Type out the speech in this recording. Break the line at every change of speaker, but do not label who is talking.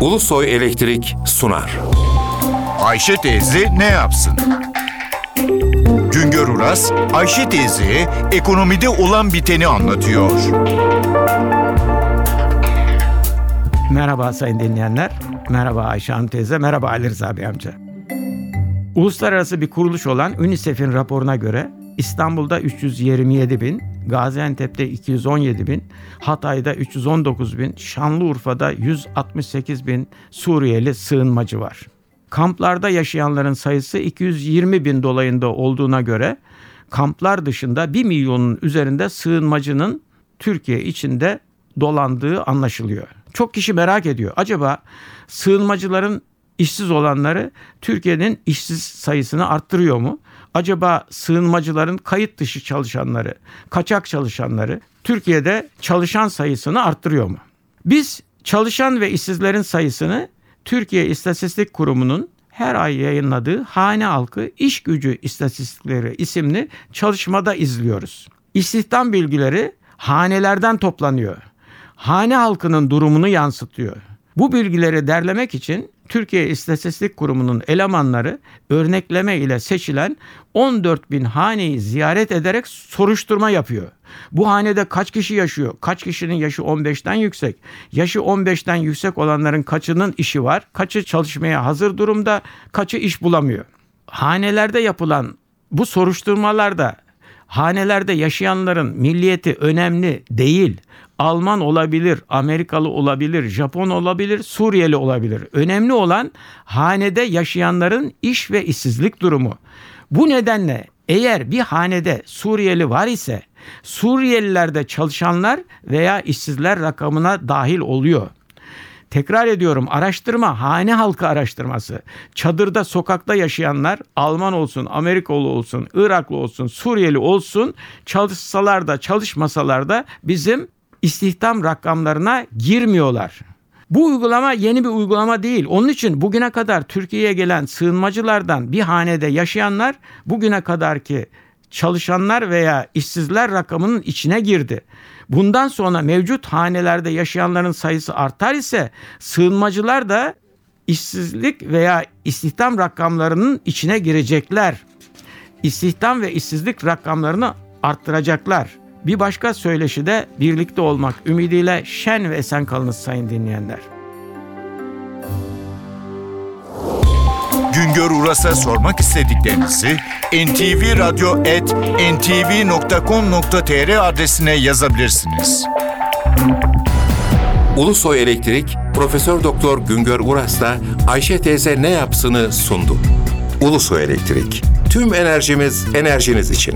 Ulusoy Elektrik sunar.
Ayşe teyze ne yapsın? Güngör Uras, Ayşe teyze ekonomide olan biteni anlatıyor.
Merhaba sayın dinleyenler. Merhaba Ayşe Hanım teyze. Merhaba Ali Rıza Bey amca. Uluslararası bir kuruluş olan UNICEF'in raporuna göre İstanbul'da 327 bin, Gaziantep'te 217 bin, Hatay'da 319 bin, Şanlıurfa'da 168 bin Suriyeli sığınmacı var. Kamplarda yaşayanların sayısı 220 bin dolayında olduğuna göre kamplar dışında 1 milyonun üzerinde sığınmacının Türkiye içinde dolandığı anlaşılıyor. Çok kişi merak ediyor. Acaba sığınmacıların işsiz olanları Türkiye'nin işsiz sayısını arttırıyor mu? Acaba sığınmacıların kayıt dışı çalışanları, kaçak çalışanları Türkiye'de çalışan sayısını arttırıyor mu? Biz çalışan ve işsizlerin sayısını Türkiye İstatistik Kurumu'nun her ay yayınladığı Hane Halkı İş Gücü İstatistikleri isimli çalışmada izliyoruz. İstihdam bilgileri hanelerden toplanıyor. Hane halkının durumunu yansıtıyor. Bu bilgileri derlemek için Türkiye İstatistik Kurumu'nun elemanları örnekleme ile seçilen 14 bin haneyi ziyaret ederek soruşturma yapıyor. Bu hanede kaç kişi yaşıyor? Kaç kişinin yaşı 15'ten yüksek? Yaşı 15'ten yüksek olanların kaçının işi var? Kaçı çalışmaya hazır durumda? Kaçı iş bulamıyor? Hanelerde yapılan bu soruşturmalarda hanelerde yaşayanların milliyeti önemli değil. Alman olabilir, Amerikalı olabilir, Japon olabilir, Suriyeli olabilir. Önemli olan hanede yaşayanların iş ve işsizlik durumu. Bu nedenle eğer bir hanede Suriyeli var ise Suriyelilerde çalışanlar veya işsizler rakamına dahil oluyor. Tekrar ediyorum araştırma hane halkı araştırması. Çadırda sokakta yaşayanlar Alman olsun, Amerikalı olsun, Iraklı olsun, Suriyeli olsun çalışsalar da çalışmasalar da bizim istihdam rakamlarına girmiyorlar. Bu uygulama yeni bir uygulama değil. Onun için bugüne kadar Türkiye'ye gelen sığınmacılardan bir hanede yaşayanlar bugüne kadarki çalışanlar veya işsizler rakamının içine girdi. Bundan sonra mevcut hanelerde yaşayanların sayısı artar ise sığınmacılar da işsizlik veya istihdam rakamlarının içine girecekler. İstihdam ve işsizlik rakamlarını arttıracaklar. Bir başka söyleşi de birlikte olmak ümidiyle şen ve esen kalınız sayın dinleyenler.
Güngör Uras'a sormak istediklerinizi ntvradio.ntv.com.tr adresine yazabilirsiniz.
Ulusoy Elektrik Profesör Doktor Güngör Uras'la Ayşe teyze ne yapsını sundu. Ulusoy Elektrik. Tüm enerjimiz enerjiniz için.